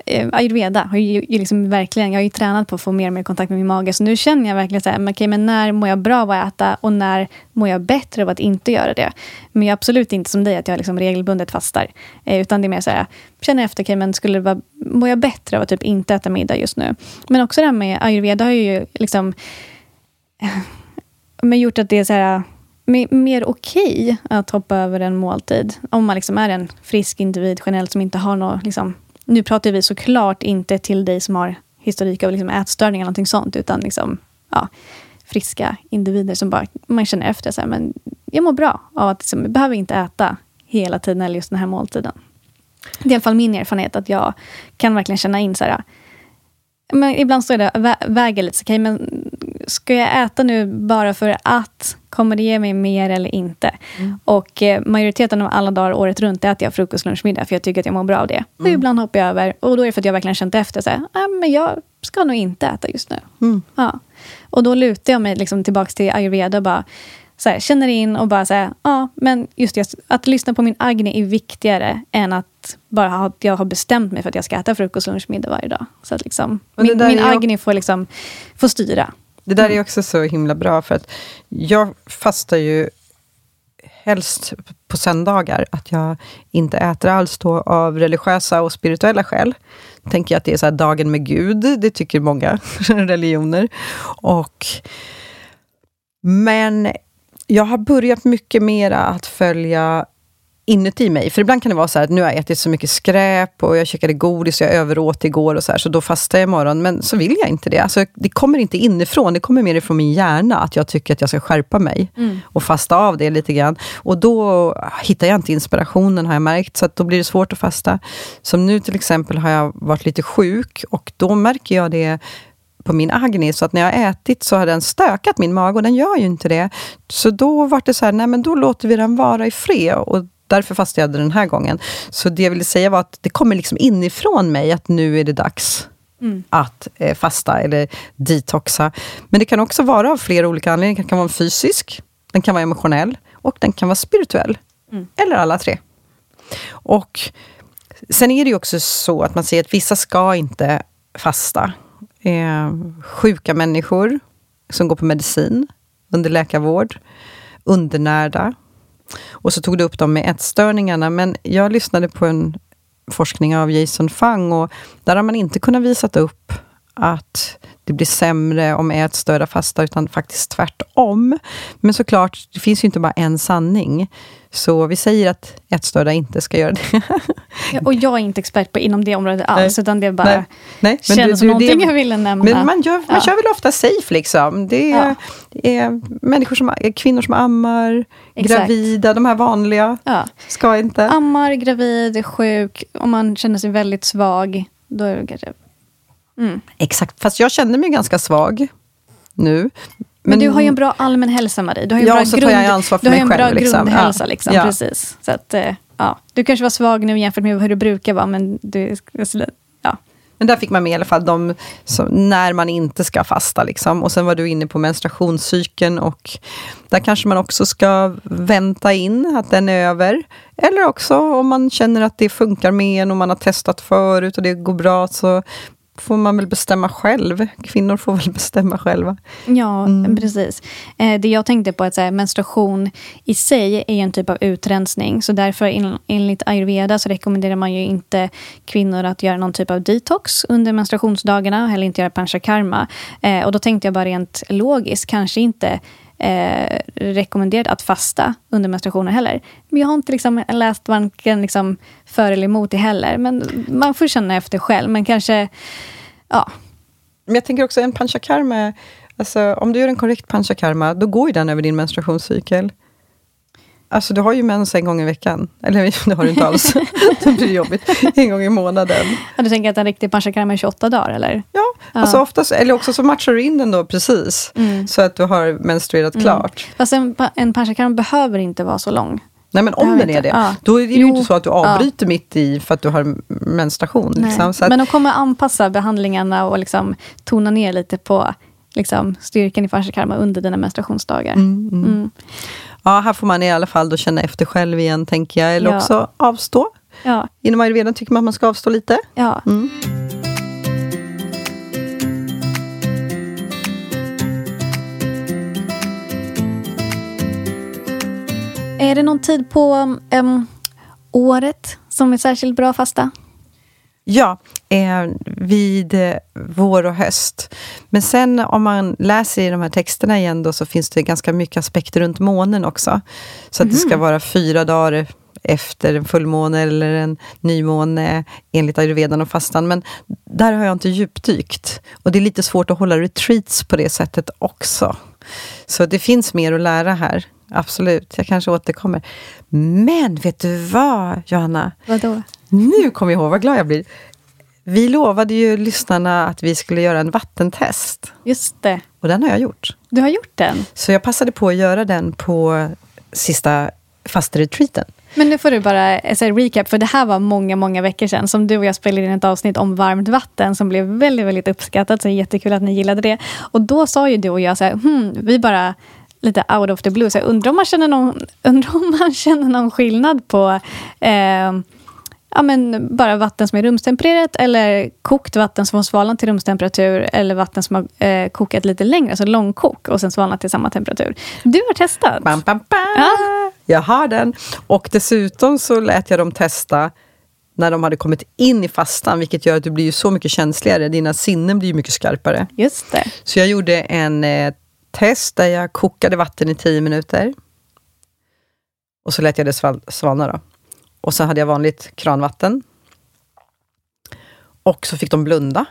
eh, ayurveda har ju, ju liksom verkligen, jag har ju tränat på att få mer och mer kontakt med min mage. Så nu känner jag verkligen så här, men, men när mår jag bra av att äta och när mår jag bättre av att inte göra det? Men jag är absolut inte som dig, att jag liksom regelbundet fastar. Eh, utan det är mer så här, känner efter, okay, men skulle det vara, mår jag bättre av att typ inte äta middag just nu? Men också det här med ayurveda har ju liksom men gjort att det är så här, mer okej att hoppa över en måltid. Om man liksom är en frisk individ generellt som inte har något... Liksom, nu pratar vi såklart inte till dig som har historik av liksom ätstörningar eller någonting sånt. Utan liksom, ja, friska individer som bara, man känner efter, så här, men jag mår bra av att liksom, jag behöver inte äta hela tiden eller just den här måltiden. Det är i alla fall min erfarenhet att jag kan verkligen känna in så här, men ibland står jag där och vä väger lite, okay, men ska jag äta nu bara för att Kommer det ge mig mer eller inte? Mm. Och eh, majoriteten av alla dagar året runt äter jag frukost, lunch, middag. För jag tycker att jag mår bra av det. Mm. Och ibland hoppar jag över. Och då är det för att jag verkligen känt efter. Så här, ah, men jag ska nog inte äta just nu. Mm. Ja. Och då lutar jag mig liksom tillbaka till ayurveda. Och bara, så här, känner in och bara säga, ja, men just det, att lyssna på min agni är viktigare än att bara ha, jag har bestämt mig för att jag ska äta frukost, lunch, middag varje dag. Så att liksom, min, min agni får, liksom, får styra. Det där är också så himla bra, för att jag fastar ju helst på söndagar, att jag inte äter alls då av religiösa och spirituella skäl. Tänker jag att det är så dagen med Gud, det tycker många religioner. Och, men jag har börjat mycket mera att följa inuti mig. För ibland kan det vara så här att nu har jag ätit så mycket skräp och jag käkade godis och jag överåt igår och så här, så då fastar jag imorgon. Men så vill jag inte det. Alltså, det kommer inte inifrån, det kommer mer ifrån min hjärna, att jag tycker att jag ska skärpa mig mm. och fasta av det lite grann. Och då hittar jag inte inspirationen, har jag märkt, så då blir det svårt att fasta. Som nu till exempel har jag varit lite sjuk och då märker jag det på min Agni, så att när jag har ätit så har den stökat min mage och den gör ju inte det. Så då var det så här, nej men då låter vi den vara i fred. Och därför fastade jag den här gången. Så det jag ville säga var att det kommer liksom inifrån mig att nu är det dags mm. att eh, fasta eller detoxa. Men det kan också vara av flera olika anledningar. Den kan vara fysisk, den kan vara emotionell och den kan vara spirituell. Mm. Eller alla tre. Och Sen är det ju också så att man säger att vissa ska inte fasta. Eh, sjuka människor som går på medicin under läkarvård, undernärda, och så tog du upp dem med ätstörningarna, men jag lyssnade på en forskning av Jason Fang och där har man inte kunnat visa upp att det blir sämre om ätstörda fastar, utan faktiskt tvärtom. Men såklart, det finns ju inte bara en sanning. Så vi säger att ätstörda inte ska göra det. ja, och jag är inte expert på inom det området alls, nej. utan det bara nej. Nej. Men kändes som någonting det, jag ville nämna. Men man, gör, man kör väl ofta safe, liksom. Det är, ja. är människor som, kvinnor som ammar, Exakt. gravida, de här vanliga. Ja. Ska inte. Ammar, gravid, sjuk, om man känner sig väldigt svag, då är det kanske Mm. Exakt, fast jag känner mig ganska svag nu. Men, men, du har ju en bra allmän hälsa Marie. Du har ju ja, bra så grund, tar jag ansvar för du mig har en bra grundhälsa. Liksom, ja. Precis. Så att, eh, ja. Du kanske var svag nu jämfört med hur du brukar vara, men du, ja. Men där fick man med i alla fall de som, när man inte ska fasta. Liksom. Och sen var du inne på menstruationscykeln och där kanske man också ska vänta in att den är över. Eller också om man känner att det funkar med en och man har testat förut och det går bra, så får man väl bestämma själv. Kvinnor får väl bestämma själva. Ja, mm. precis. Eh, det jag tänkte på är att här, menstruation i sig är en typ av utrensning. Så därför enligt ayurveda så rekommenderar man ju inte kvinnor att göra någon typ av detox under menstruationsdagarna. Eller inte göra panchakarma. Eh, och då tänkte jag bara rent logiskt, kanske inte eh, rekommenderat att fasta under menstruationen heller. Men jag har inte liksom läst varken liksom för eller emot det heller. Men man får känna efter själv. Men kanske, ja. Men jag tänker också en panchakarma, alltså, om du gör en korrekt panchakarma, då går ju den över din menstruationscykel. Alltså du har ju mens en gång i veckan. Eller det har du inte alls. det blir jobbigt. En gång i månaden. Ja, du tänker att en riktig panchakarma är 28 dagar eller? Ja, ja. Alltså oftast, eller också så matchar du in den då precis. Mm. Så att du har menstruerat mm. klart. Fast en, en panchakarma behöver inte vara så lång. Nej men om den är det, ja. då är det ju inte så att du avbryter ja. mitt i för att du har menstruation. Liksom. Att, men de kommer anpassa behandlingarna och liksom tona ner lite på liksom, styrkan i panchakarma under dina menstruationsdagar. Mm, mm. Mm. Ja, här får man i alla fall då känna efter själv igen, tänker jag. Eller ja. också avstå. Ja. Inom ayurveda tycker man att man ska avstå lite. Ja. Mm. Är det någon tid på um, året som är särskilt bra att fasta? Ja, eh, vid eh, vår och höst. Men sen om man läser i de här texterna igen då, så finns det ganska mycket aspekter runt månen också. Så att mm. det ska mhm. vara fyra dagar efter en fullmåne eller en nymåne enligt ayurvedan och fastan. Men där har jag inte djupdykt. Och det är lite svårt att hålla retreats på det sättet också. Så det finns mer att lära här. Absolut, jag kanske återkommer. Men vet du vad, Johanna? Vadå? Nu kommer jag ihåg vad glad jag blir. Vi lovade ju lyssnarna att vi skulle göra en vattentest. Just det. Och den har jag gjort. Du har gjort den? Så jag passade på att göra den på sista fasteretreaten. Men nu får du bara säga recap, för det här var många, många veckor sedan som du och jag spelade in ett avsnitt om varmt vatten som blev väldigt, väldigt uppskattat. Så jättekul att ni gillade det. Och då sa ju du och jag så här, hmm, vi bara lite out of the blue. Så jag undrar om man känner någon, undrar om man känner någon skillnad på eh, ja, men bara vatten som är rumstempererat eller kokt vatten som har svalnat till rumstemperatur eller vatten som har eh, kokat lite längre, alltså långkok och sen svalnat till samma temperatur. Du har testat. Bam, bam, bam. Ja. Jag har den. Och dessutom så lät jag dem testa när de hade kommit in i fastan, vilket gör att du blir ju så mycket känsligare. Dina sinnen blir ju mycket skarpare. Just det. Så jag gjorde en eh, test där jag kokade vatten i 10 minuter. Och så lät jag det sval svalna. Då. Och så hade jag vanligt kranvatten. Och så fick de blunda.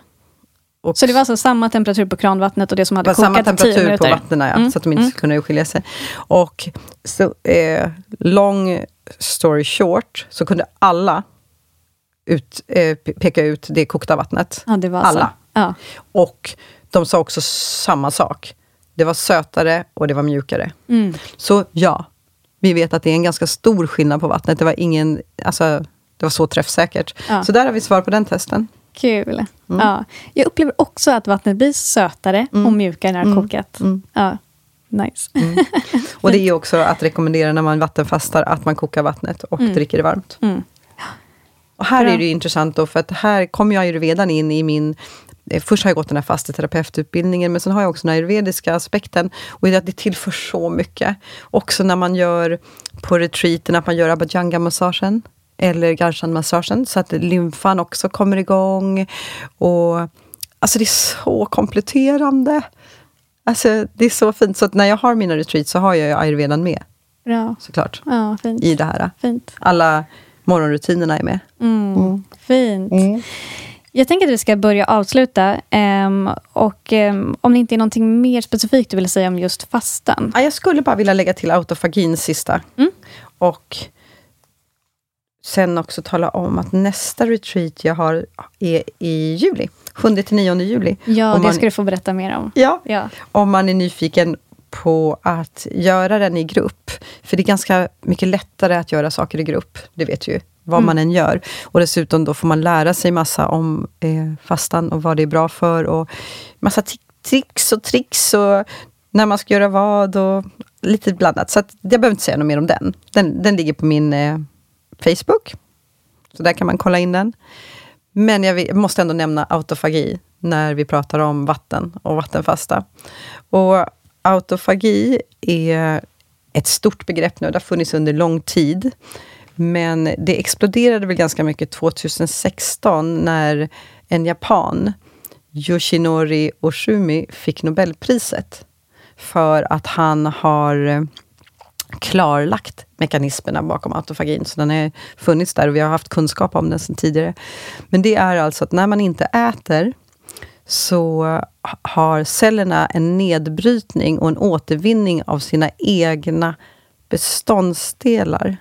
Och Så det var alltså samma temperatur på kranvattnet och det som det hade samma kokat i 10 temperatur på vattnen, ja, Mm, så att de inte mm. skulle kunna urskilja sig. Och så, eh, long story short, så kunde alla ut, eh, pe- peka ut det kokta vattnet. Ja, det var Alla. Så. Ja. Och de sa också samma sak. Det var sötare och det var mjukare. Mm. Så ja, vi vet att det är en ganska stor skillnad på vattnet. Det var ingen, alltså, det var så träffsäkert. Ja. Så där har vi svar på den testen. Kul. Mm. Ja. Jag upplever också att vattnet blir sötare och mjukare när det har kokat. Mm. Ja. Nice. Och det är också att rekommendera när man vattenfastar, att man kokar vattnet och dricker det varmt. Mm. Och här Bra. är det intressant då, för att här kommer jag ju redan in i min... eh, Först har jag gått den här fasteterapeututbildningen, men sen har jag också den ayurvediska aspekten. Och det, det tillför så mycket. Också när man gör på retreaten, att man gör abhyanga-massagen eller garshan-massagen, så att lymfan också kommer igång. Och Alltså det är så kompletterande. Alltså det är så fint. Så att när jag har mina retreats så har jag ju ayurvedan med, Bra. såklart. Ja, fint. I det här. Fint. Alla morgonrutinerna är med. Mm. Fint. Jag tänker att vi ska börja avsluta. ehm, och ehm, om det inte är någonting mer specifikt du vill säga om just fastan. Ja, jag skulle bara vilja lägga till autofagin sista. Mm. Och sen också tala om att nästa retreat jag har är i juli. 7-9 juli. Ja, Om det man- ska du få berätta mer om. Ja, Ja. om man är nyfiken på att göra den i grupp. För det är ganska mycket lättare att göra saker i grupp, det vet ju vad Mm. man än gör. Och dessutom då får man lära sig massa om eh, fastan och vad det är bra för. Och massa tricks och tricks och när man ska göra vad och lite blandat. Så att, jag behöver inte säga något mer om den. Den, den ligger på min eh, Facebook. Så där kan man kolla in den. Men jag vill- måste ändå nämna autofagi när vi pratar om vatten och vattenfasta. Och autofagi är ett stort begrepp nu. Det har funnits under lång tid. Men det exploderade väl ganska mycket 2016 när en japan, Yoshinori Oshumi, fick Nobelpriset för att han har eh, klarlagt mekanismerna bakom autofagin. Så den har funnits där och vi har haft kunskap om den sedan tidigare. Men det är alltså att när man inte äter så har cellerna en nedbrytning och en återvinning av sina egna beståndsdelar.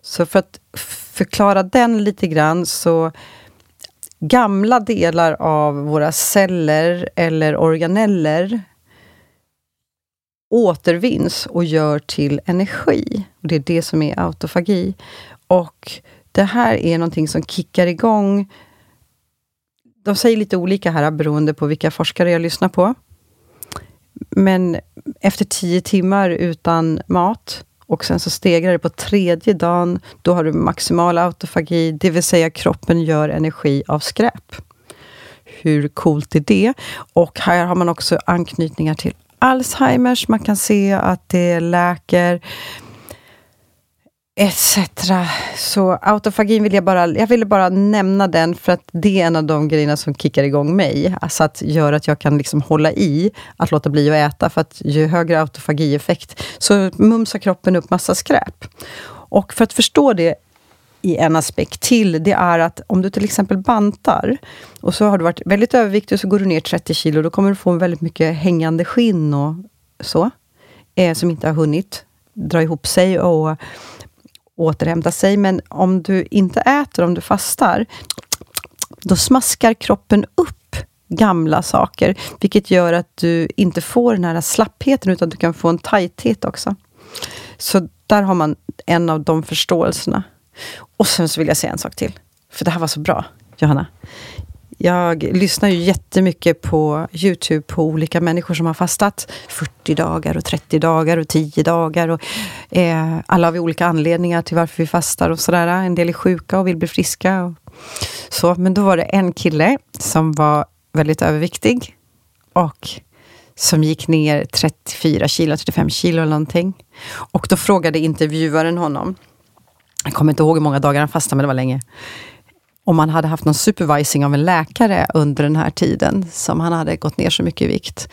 Så för att förklara den lite grann så gamla delar av våra celler eller organeller återvinns och gör till energi. Och Det är det som är autofagi. Och det här är någonting som kickar igång de säger lite olika här beroende på vilka forskare jag lyssnar på. Men efter tio timmar utan mat och sen så stegrar det på tredje dagen, då har du maximal autofagi, det vill säga kroppen gör energi av skräp. Hur coolt är det? Och här har man också anknytningar till Alzheimers. Man kan se att det läker etc. Så autofagin vill jag bara, jag ville bara nämna den för att det är en av de grejerna som kickar igång mig. Alltså att göra att jag kan liksom hålla i att låta bli att äta, för att ju högre autofagieffekt så mumsar kroppen upp massa skräp. Och för att förstå det i en aspekt till, det är att om du till exempel bantar och så har du varit väldigt överviktig och så går du ner 30 kilo, då kommer du få väldigt mycket hängande skinn och så, eh, som inte har hunnit dra ihop sig och återhämta sig. Men om du inte äter, om du fastar, då smaskar kroppen upp gamla saker, vilket gör att du inte får den här slappheten, utan du kan få en tajthet också. Så där har man en av de förståelserna. Och sen så vill jag säga en sak till, för det här var så bra, Johanna. Jag lyssnar ju jättemycket på Youtube på olika människor som har fastat 40 dagar och 30 dagar och 10 dagar. Och, eh, alla har vi olika anledningar till varför vi fastar och sådär. En del är sjuka och vill bli friska. Och, så. Men då var det en kille som var väldigt överviktig och som gick ner 34 kilo, 35 kilo eller någonting. Och då frågade intervjuaren honom, jag kommer inte ihåg hur många dagar han fastade, men det var länge om han hade haft någon supervising av en läkare under den här tiden, som han hade gått ner så mycket i vikt.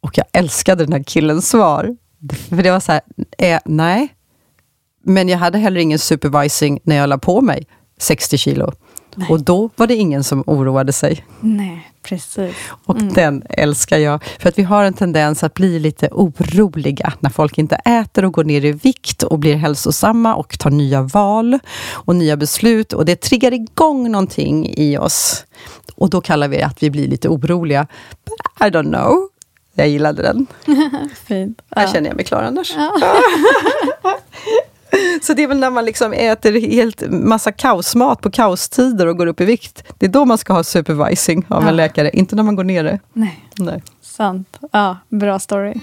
Och jag älskade den här killens svar. För det var så här, eh, nej. Men jag hade heller ingen supervising när jag la på mig 60 kilo. Nej. Och då var det ingen som oroade sig. Nej, precis. Och mm. den älskar jag. För att vi har en tendens att bli lite oroliga när folk inte äter och går ner i vikt och blir hälsosamma och tar nya val och nya beslut. Och det triggar igång någonting i oss. Och då kallar vi det att vi blir lite oroliga. But I don't know. Jag gillade den. Fint. Här ja. känner jag mig klar, Anders. Ja. Så det är väl när man liksom äter helt massa kaosmat på kaostider och går upp i vikt. Det är då man ska ha supervising av ja. en läkare, inte när man går ner det. Nej. Nej. Sant. Ja, bra story.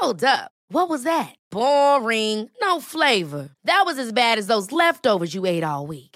Hold up. What was that? Boring. No flavor. That was as bad as those leftovers you ate all week.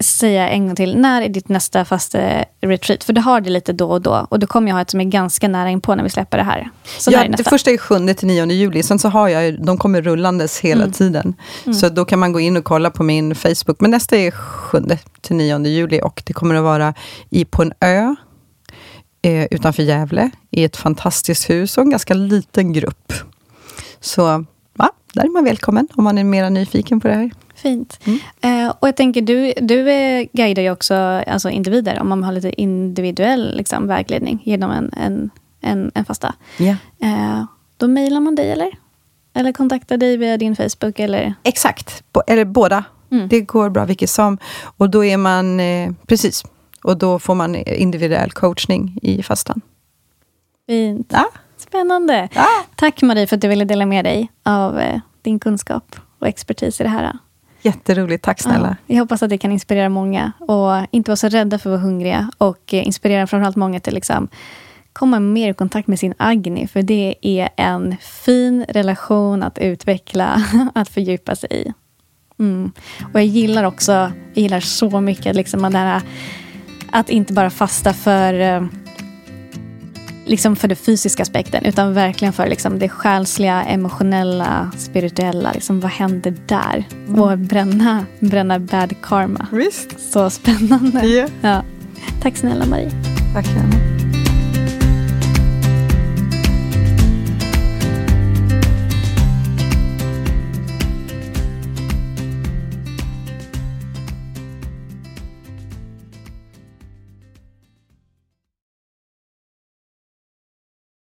säga en gång till. När är ditt nästa faste retreat? För du har det lite då och då. Och du kommer jag ha ett som är ganska nära in på när vi släpper det här. Så ja, det första är 7 till 9 juli. Sen så har jag, de kommer rullandes hela mm. tiden. Mm. Så då kan man gå in och kolla på min Facebook. Men nästa är 7 till 9 juli och det kommer att vara i, på en ö eh, utanför Gävle. I ett fantastiskt hus och en ganska liten grupp. Så ja, där är man välkommen om man är mer nyfiken på det här. Fint. Mm. Eh, och jag tänker, du, du guidar ju också alltså individer, om man har lite individuell liksom, vägledning genom en, en, en, en fasta. Yeah. Eh, då mejlar man dig, eller? Eller kontaktar dig via din Facebook? Eller? Exakt, Bo eller båda. Mm. Det går bra vilket som. Och då är man, eh, precis, och då får man individuell coachning i fastan. Fint. Ja. Spännande. Ja. Tack Marie för att du ville dela med dig av eh, din kunskap och expertis i det här. Jätteroligt, tack snälla. Ja, jag hoppas att det kan inspirera många och inte vara så rädda för att vara hungriga och inspirera framförallt många till liksom komma mer i kontakt med sin Agni, för det är en fin relation att utveckla, att fördjupa sig i. Mm. Och jag gillar också, jag gillar så mycket liksom, det här, att inte bara fasta för eh, liksom för den fysiska aspekten, utan verkligen för liksom det själsliga, emotionella, spirituella. Liksom, vad händer där? Mm. Och bränna, bränna bad karma. Visst. Så spännande. Yeah. Ja. Tack snälla Marie. Tack Janne.